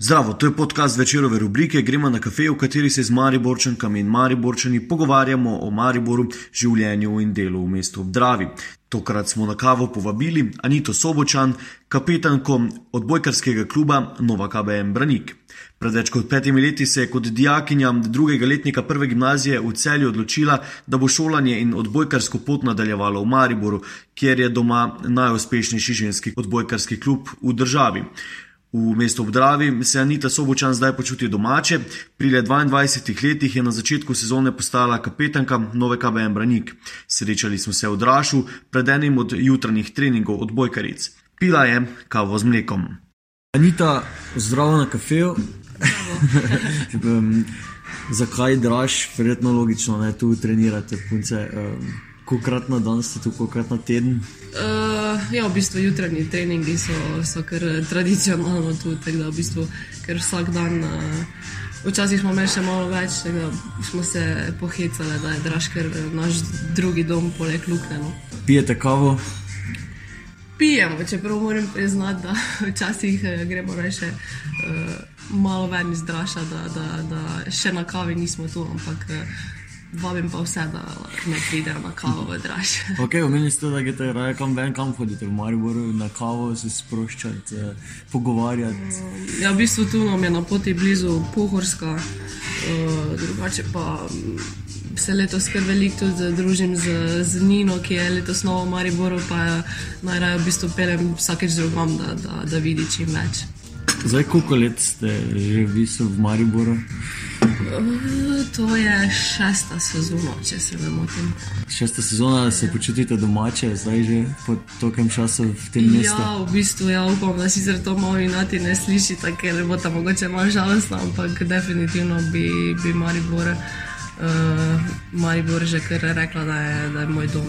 Zdravo, to je podcast večerove rubrike Gremo na kafe, v kateri se z Mariborčankami in Mariborčani pogovarjamo o Mariboru, življenju in delu v mestu Obdravi. Tokrat smo na kavo povabili Anito Sobočan, kapetanko odbojkarskega kluba Nova KBM Branik. Pred več kot petimi leti se je kot dijakinja drugega letnika prve gimnazije v celju odločila, da bo šolanje in odbojkarsko pot nadaljevala v Mariboru, kjer je doma najuspešnejši ženski odbojkarski klub v državi. V mestu Obdravi se Anita Sobočan zdaj počuti domače. Pri 22 letih je na začetku sezone postala kapetanka nove KBM Branik. Srečali smo se v Drašu pred enim od jutranjih treningov odbojkaric. Pila je kavo z mlekom. Anita, zdravo na kafeju. Zakaj draž? Verjetno logično, da tu trenirate punce. Um, Kolikrat na dan ste tu, kolikrat na teden? Uh, ja, v bistvu jutranji treningi so, so kar tradicionalno tu, tako da v bistvu kar vsak dan. Uh, Včasih smo imeli še malo več, da smo se pohecali, da je Drašker naš drugi dom, poleg Lukne. No. Pijete kavo? Pijemo, čeprav moram priznati, da včasih gremo reče uh, malo ven iz Draša, da, da, da še na kavi nismo tu, ampak uh, vabim pa vse, da ne pridejo na kavo v Draž. ok, omenili ste, da greste raje kam ven, kam hodite v Mariboru, na kavo se sproščati, eh, pogovarjati. Um, ja, v bistvu tu nam je na poti blizu Pohorska, uh, drugače pa. Um, Se letos kar veliko tudi družim z, z Nino, ki je letos novo v Mariboru, pa najraje v bistvu pelem vsakeč drugam, da, da, da vidi čim več. Zdaj, koliko let ste že v Mariboru? To je šesta sezona, če se ne motim. Šesta sezona, da se počutite domače, zdaj že po tokem času v tem mestu. Ja, v bistvu ja, upam, da si to malo inati ne sliši, ker bo tam mogoče malo žalostno, ampak definitivno bi, bi Maribor, uh, Maribor že kar rekla, da je, da je moj dom.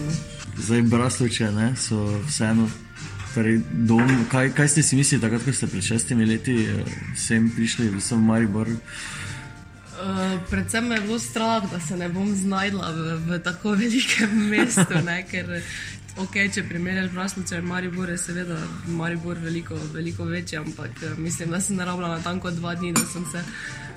Zdaj, braslovče, ne, so vseeno. Torej, dom, kaj, kaj ste si mislili, takrat, ko ste pred šestimi leti uh, sem prišli v Maribor? Eh, predvsem me je bilo strah, da se ne bom znašla v, v tako velikem mestu. Ne, ker, okay, če primerjaš Braslovče in Maribor, je seveda Maribor veliko, veliko večji, ampak eh, mislim, da sem naravnala na tanko dva dni, da sem se,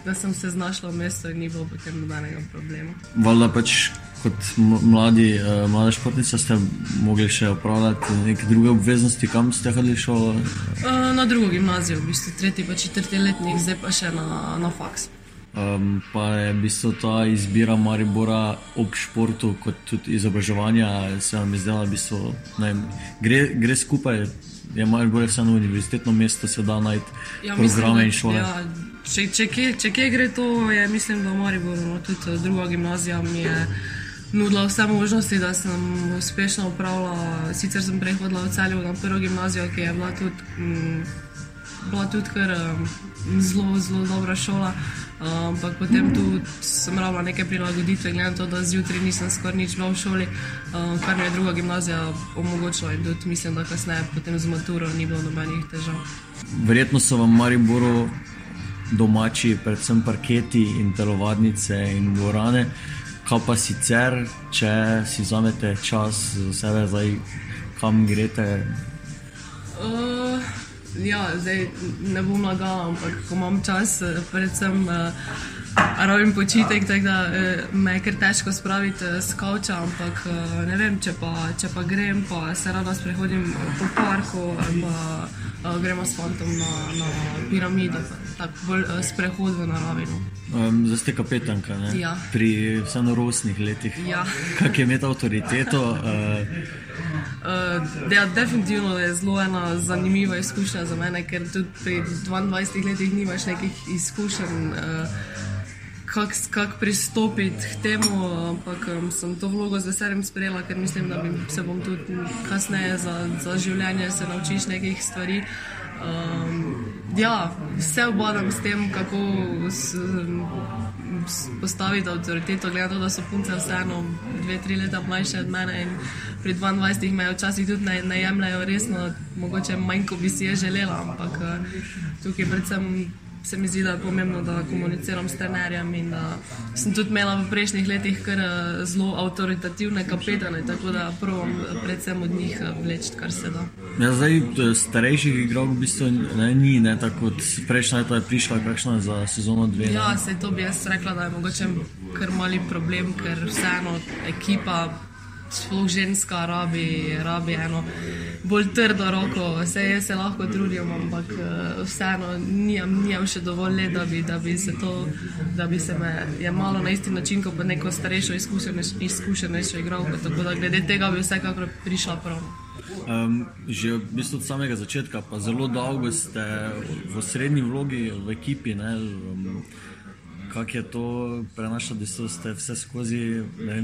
da sem se znašla v mestu in ni bilo potem nobenega problema. Valjda pač kot mladi, uh, mlada športnica ste mogli še opravljati neke druge obveznosti, kam ste hodili šolo? Uh, na drugo gimnazijo, v bistvu tretji pa četrti letnik, zdaj pa še na, na faks. Um, pa je v bistvu ta izbira Maribora ob športu, kot tudi izobraževanja, se vam je zdela, da bistvu, gre, gre skupaj. Je Maribor vseeno univerzitetno mesto, se da najti ja, programe in šole. Ja, če, če, kje, če kje gre to, je mislim, da Maribor, no, tudi druga gimnazija mi je nudila vse možnosti, da sem uspešno upravljala. Sicer sem prehodila v celju na prvo gimnazijo, ki je bila tudi, m, bila tudi kar zelo, zelo dobra šola. Uh, ampak potem tu sem rabila neke prilagoditve, glede na to, da zjutraj nisem skoraj nič v šoli, uh, kar mi je druga gimnazija omogočila in tudi mislim, da kasneje potem z maturo ni bilo nobenih težav. Verjetno so vam Mariboru domači, predvsem parketi in telovadnice in dvorane. Kaj pa sicer, če si vzamete čas za sebe, zdaj kam greste? Uh, ja, zdaj ne bom lagala, ampak ko imam čas, eh, predvsem uh, rabim počitek, tako da uh, me je kar težko spraviti uh, s kavča, ampak uh, ne vem, če pa, če pa grem, pa se rada sprehodim po parku pa uh, gremo s fantom na, na piramido, tako bolj uh, sprehod v naravi. Um, zdaj ste kapetanka ja. pri vseeno rosnih letih. Ja. Kak je imeti avtoriteto? Uh, Uh, ja, definitivno je zelo ena zanimiva izkušnja za mene, ker tudi pri 22 letih nimaš nekih izkušenj, uh, kako kak pristopiti k temu. Ampak um, sem to vlogo z veseljem sprejela, ker mislim, da bi se bom tudi kasneje za, za življenje se naučila nekih stvari. Um, ja, vse obadam s tem, kako. S, um, postaviti avtoriteto, glede na to, da so punce vseeno dve, tri leta mlajše od mene in pri 22 me včasih tudi ne, ne jemljajo resno, mogoče manj, kot bi si je želela, ampak eh, tukaj predvsem se mi zdi, da je pomembno, da komuniciram s trenerjem. In da sem tudi imela v prejšnjih letih kar eh, zelo avtoritativne kapetane, tako da provam predvsem od njih eh, vleči, kar se da. Ja, zdaj, starejših igralcev v bistvu ne, ni, ne, tako kot prejšnja leta je prišla, kakšna za sezono dve. Ne? Ja, se to bi jaz rekla, da je mogoče kar mali problem, ker vseeno ekipa sploh ženska, rabi, rabi eno bolj trdo roko, vse je se lahko trudim, ampak uh, vseeno nimam še dovolj let, da bi, da bi se to, da bi se me jemalo na isti način, kot pa neko starejšo izkušenejšo igralko. Tako da glede tega bi vsekakor prišla prav. Um, že v bistvu od samega začetka, pa zelo dolgo ste v srednji vlogi v ekipi. Ne, um, kako je to prenašati, da ste vse skozi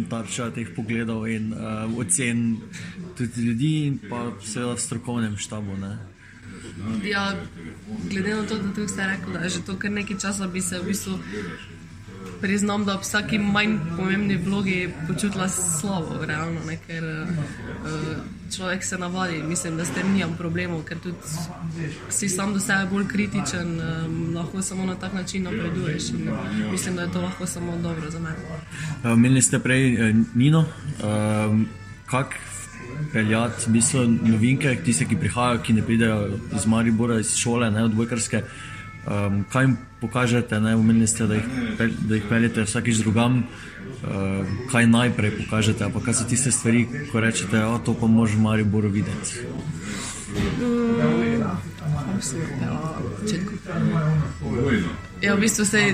tarča teh pogledov in uh, ocen tudi ljudi, in pa seveda v strokovnem štabu. Ne? Ja, glede na to, da ste rekli, da je že to kar nekaj časa, bi se v bistvu priznam, da v vsaki manj pomembni vlogi počutila slabo, realno, ne, ker uh, človek se navadi. Mislim, da s tem nimam problemov, ker tudi si sam do sebe bolj kritičen, um, lahko samo na tak način napreduješ. In, mislim, da je to lahko samo dobro za mene. Omenili ste prej eh, Nino. Um, kak peljati, bistvu novinke, tiste, ki prihajajo, ki ne pridejo iz Maribora, iz šole, ne odbojkarske. Um, kaj jim pokažete, ne? Umenili ste, da jih, da jih peljete vsakič drugam, uh, kaj najprej pokažete, pa kaj so tiste stvari, ko rečete, da to pa mož v Mariboru videti. Mm, Ja, v bistvu se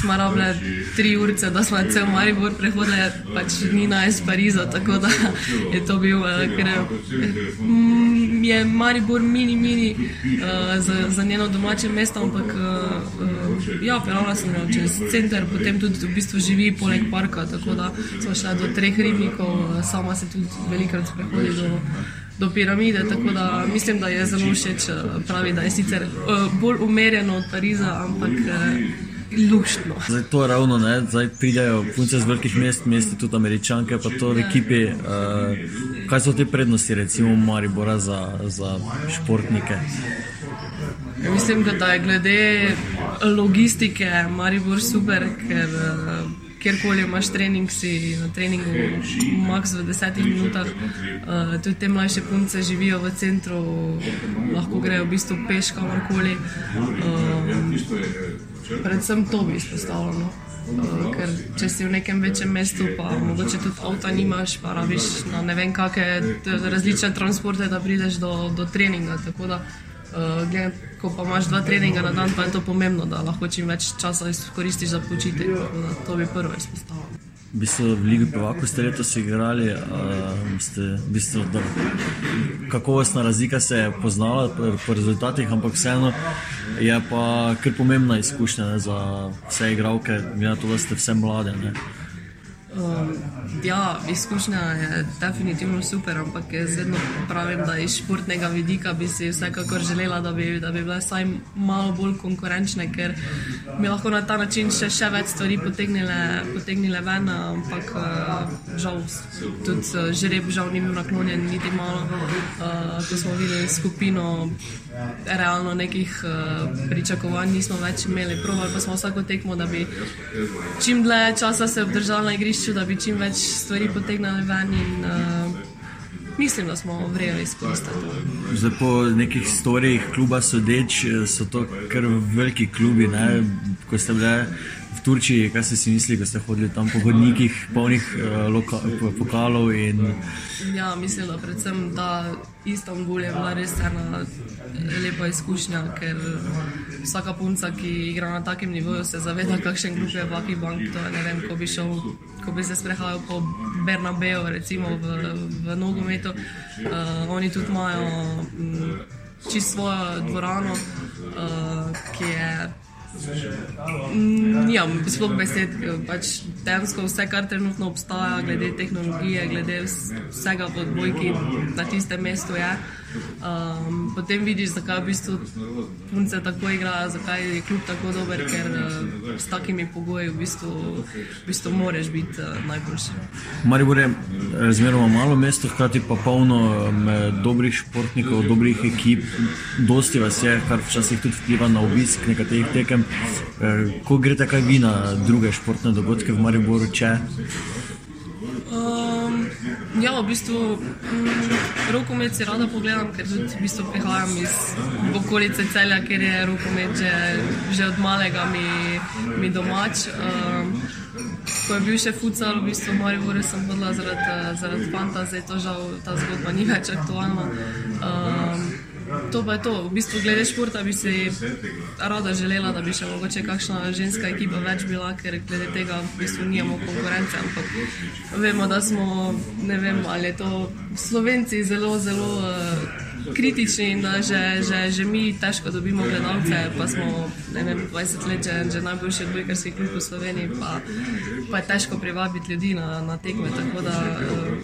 smo rabili tri ure, da smo cel Maribor prehodili, pač ni na iz Pariza, tako da je to bil, uh, ker mm, je Maribor mini, mini uh, za, za njeno domače mesto, ampak uh, ja, pelavna sem jo čez center, potem tudi v bistvu živi poleg parka, tako da smo šli do treh ribnikov, sama se tudi velikrat sprehodi do do piramide. Tako da mislim, da je zelo všeč. Eh, pravi, da je sicer uh, bolj umerjeno od Pariza, ampak. Uh, Luštno. Zdaj to ravno, ne? zdaj pridejo punce z velikih mest, mesti tudi američanke, pa to v ekipi. Uh, kaj so te prednosti, recimo, Maribora za, za športnike? Ja, mislim, da je glede logistike Maribor super, ker uh, kjerkoli imaš trening, si na treningu, max v desetih minutah. Uh, tudi te mlajše punce živijo v centru, lahko grejo v bistvu peš kamorkoli. Uh, predvsem to bi izpostavljeno. Uh, ker če si v nekem večjem mestu, pa mogoče tudi avto nimaš, pa rabiš na ne vem kakšne različne transporte, da prideš do, do treninga. Tako da Uh, gled, ko pa imaš dva treninga na dan, pa je to pomembno, da lahko čim več časa izkoristiš za počitek. To bi prvo izpostavil. V bistvu v Ligi Prvaka ste letos igrali, uh, ste, v bistvu, da, kakovostna razlika se je poznala po, po rezultatih, ampak vseeno je pa kar pomembna izkušnja ne, za vse igralke, glede na to, da ste vse mlade. Ne. Um, ja, izkušnja je definitivno super, ampak jaz vedno pravim, da iz športnega vidika bi si vsekakor želela, da bi, da bi bile vsaj malo bolj konkurenčne, ker bi lahko na ta način še, še več stvari potegnile, potegnile ven, ampak uh, žal tudi uh, žreb žal ni bil naklonjen niti malo. Uh, ko smo videli skupino, realno nekih uh, pričakovanj nismo več imeli, provali pa smo vsako tekmo, da bi čim dlje časa se obdržali na igrišču da bi čim več stvari potegnili ven. In, uh, mislim, da smo vredno izkoristili. Zdaj, po nekih storijih kluba sodeč, so to kar veliki klubi. Ne? Ko ste bili v Turčiji, kaj ste si mislili, ko ste hodili tam po hodnikih, polnih uh, pokalov? In... Ja, mislim, da predvsem ta Istanbul je bila res ena lepa izkušnja, ker vsaka punca, ki igra na takem nivoju, se zaveda, kakšen klub je Vaki Bank. To je ne vem, ko bi šel, ko bi se sprehajal po Bernabeu, recimo v, v nogometu. Uh, oni tudi imajo um, čisto svojo dvorano, uh, ki je. Ja, sploh besed, pač dejansko vse, kar trenutno obstaja, glede tehnologije, glede vsega v odbojki na tistem mestu je. Um, potem vidiš, zakaj v bistvu punce tako igrajo, zakaj je klub tako dober, ker uh, s takimi pogoji v bistvu, v bistvu moraš biti uh, najboljši. Maribor je razmeroma malo mesto, hkrati pa polno um, dobrih športnikov, dobrih ekip, dosti vas je, kar včasih tudi vpliva na obisk nekaterih tekem. Uh, ko greste kaj vi na druge športne dogodke v Mariboru, če? Um, ja, v bistvu mm, rokomet si rada pogledam, ker tudi v bistvu prihajam iz okolice celja, ker je rokomet že, že od malega mi, mi domač. Um, ko je bil še futsal, v bistvu v Mariboru sem hodila zaradi, zaradi fanta, zdaj to žal ta zgodba ni več aktualna. Um, To pa je to. V bistvu, glede športa, bi si rada želela, da bi še mogoče kakšna ženska ekipa več bila, ker glede tega v bistvu nimamo konkurence. Ampak vemo, da smo, ne vem, ali je to slovenci zelo, zelo. Uh, kritični in da že, že, že mi težko dobimo gledalce, pa smo vem, 20 let že, že najboljši odbojkarski klub v Sloveniji, pa, pa je težko privabiti ljudi na, na tekme. Da, uh...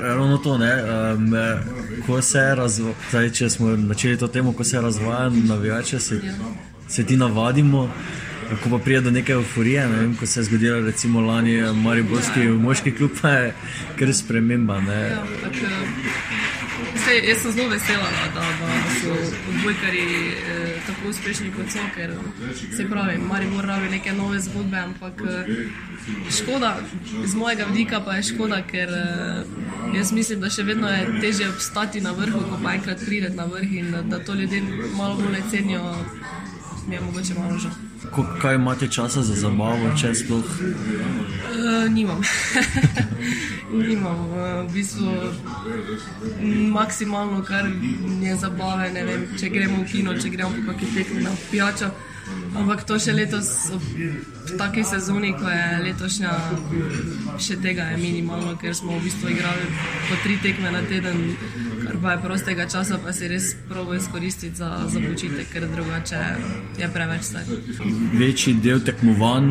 Ravno to, ne. Um, ko se razvaja, če smo začeli to temo, ko se razvaja navijače, se, ja. se ti navadimo. Ko pa pride do neke euforije, ne vem, ko se je zgodilo, recimo lani, Mariborski moški klub, pa je kar sprememba. Ja, tak, Sej, jaz sem zelo vesela, da, da so odbojkari eh, tako uspešni kot so, ker se pravi, mari morajo neke nove zgodbe, ampak eh, škoda, z mojega vidika pa je škoda, ker eh, jaz mislim, da še vedno je teže obstati na vrhu, ko pa enkrat prideti na vrh in da to ljudje malo bolj cenijo, mi je mogoče malo žal. Ko, kaj imate časa za zabavo, če sploh? Uh, nimam. nimam. V bistvu maksimalno, kar je zabave, ne vem, če gremo v kino, če gremo po kakšni tekmi na pijačo. Ampak to še letos, v taki sezoni, ko je letošnja, še tega je minimalno, ker smo v bistvu igrali po tri tekme na teden, pa je prostega časa, pa si res probo izkoristiti za, za počitek, ker drugače je preveč vse. Večji del tekmovanj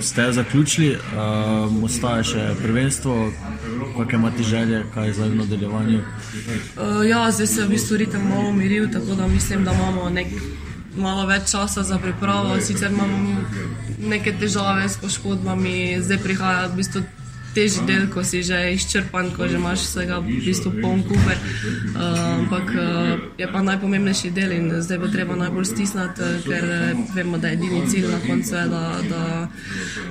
ste zaključili, um, ostaje še prvenstvo, kakšne imate želje, kaj je za nadaljevanje? Uh, ja, zdaj se je v bistvu ritem malo umiril, tako da mislim, da imamo nek malo več časa za pripravo, sicer imamo neke težave s poškodbami, zdaj prihaja v bistvu težji del, ko si že izčrpan, ko že imaš vsega v bistvu poln kuper. Uh, ampak uh, je pa najpomembnejši del in zdaj bo treba najbolj stisniti, uh, ker vemo, da je edini cilj na koncu, da, da,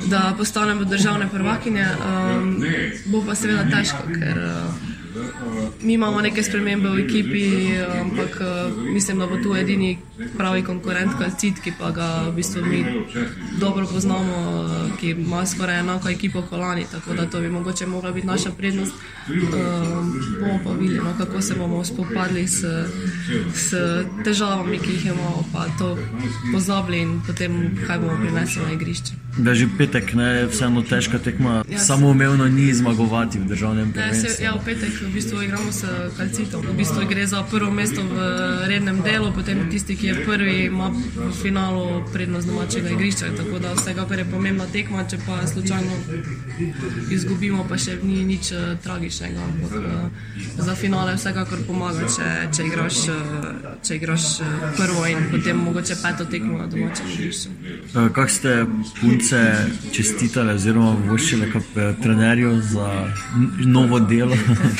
da postanemo državne prvakinje. Um, bo pa seveda težko, ker. Uh, Mi imamo neke spremembe v ekipi, ampak eh, mislim, da bo tu edini pravi konkurent, Kalcit, ki pa ga v bistvu mi dobro poznamo, eh, ki ima skoraj enako ekipo kot lani, tako da to bi mogoče mogla biti naša prednost. Um, bomo pa videli, no, kako se bomo spopadli s, s težavami, ki jih imamo, pa to pozabili in potem kaj bomo prinesli na igrišče. Da že petek, ne, vseeno težka tekma, ja, samo umevno ni zmagovati v državnem prvenstvu. Ja, v petek v bistvu igramo s kalcitom. V bistvu gre za prvo mesto v rednem delu, potem tisti, ki je prvi, ima v finalu prednost domačega igrišča. Tako da vsega, kar je pomembna tekma, če pa slučajno izgubimo, pa še ni nič uh, tragičnega. Ampak uh, za finale vsekakor pomaga, če, če, igraš, uh, če igraš uh, prvo in potem mogoče peto tekmo na domačem igrišču. Uh, Kak ste punci? Se čestitali, oziroma voščili kot eh, trenerju za novo delo.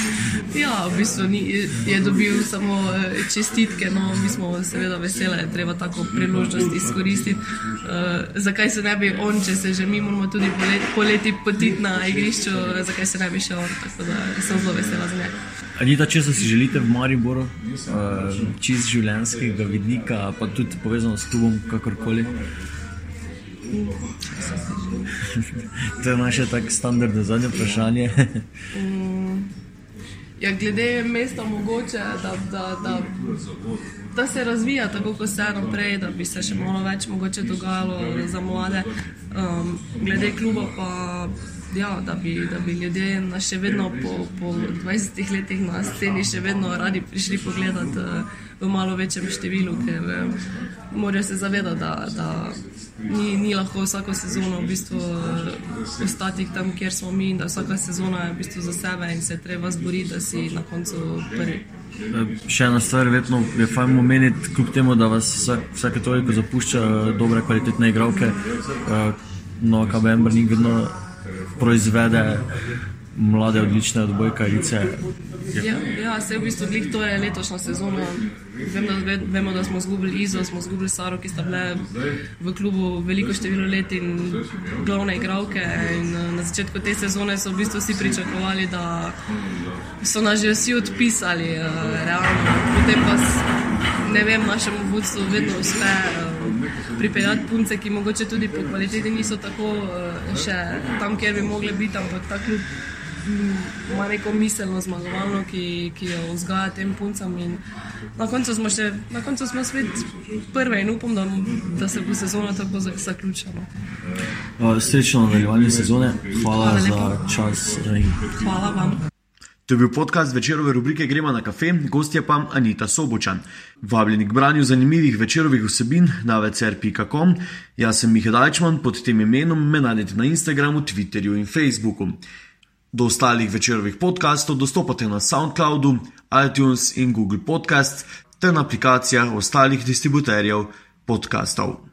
ja, v bistvu ni, je dobil samo eh, čestitke, no mi smo seveda veseli, da je treba tako priložnost izkoristiti. Uh, zakaj se ne bi on, če se že mi moramo tudi poleti, poleti potiti na igrišču, zakaj se ne bi še on, tako da sem zelo vesela za njega. Anita, če si želite v Mariboru, uh, čist življenjskega vidika, pa tudi povezano s klubom, kakorkoli? To je naše tako standardno zadnje vprašanje. mm, ja, glede mesta, mogoče, da, da, da, da se razvija tako, kot se je naprej, da bi se še malo več dogajalo za mlade. Um, glede kluba pa. Ja, da, bi, da bi ljudje še vedno po, po 20 letih na sceni še vedno radi prišli pogledati uh, v malo večjem številu, ker uh, morajo se zavedati, da, da ni, ni lahko vsako sezono v bistvu eh, ostati tam, kjer smo mi, in da vsaka sezona je v bistvu za sebe in se treba zboriti, da si na koncu prvi. Še ena stvar, vedno je fajn omeniti, kljub temu, da vas vsak, vsake toliko zapušča dobre, kvalitetne igralke. No, KBM ni vedno proizvede mlade, odlične odbojkarice. Ja, ja, se v bistvu glih to je letošnja sezona. Vem, da, vemo, da smo izgubili Izo, smo izgubili Saro, ki sta bile v klubu veliko število let in glavne igralke. In na začetku te sezone so v bistvu vsi pričakovali, da so nas že vsi odpisali, realno. Potem pa, ne vem, našemu vodstvu vedno uspe pripeljati punce, ki mogoče tudi po kvaliteti niso tako še tam, kjer bi mogli biti, ampak ta klub ima neko miselno zmagovalno, ki, ki jo vzgaja tem puncem. Na koncu smo še, na koncu smo spet prve in upam, da, da se bo sezona tako zaključila. Srečno nadaljevanje sezone, hvala, hvala za čas. Hvala vam. To je bil podcast večerove rubrike Gremo na kafe, gost je pa Anita Sobočan. Vabljeni k branju zanimivih večerovih vsebin na večer.com. Jaz sem Miha Dajčman, pod tem imenom me najdete na Instagramu, Twitterju in Facebooku. Do ostalih večerovih podkastov dostopate na SoundCloudu, iTunes in Google Podcast ter na aplikacijah ostalih distributerjev podkastov.